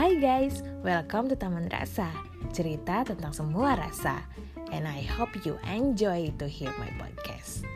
Hai guys, welcome to Taman Rasa. Cerita tentang semua rasa. And I hope you enjoy to hear my podcast.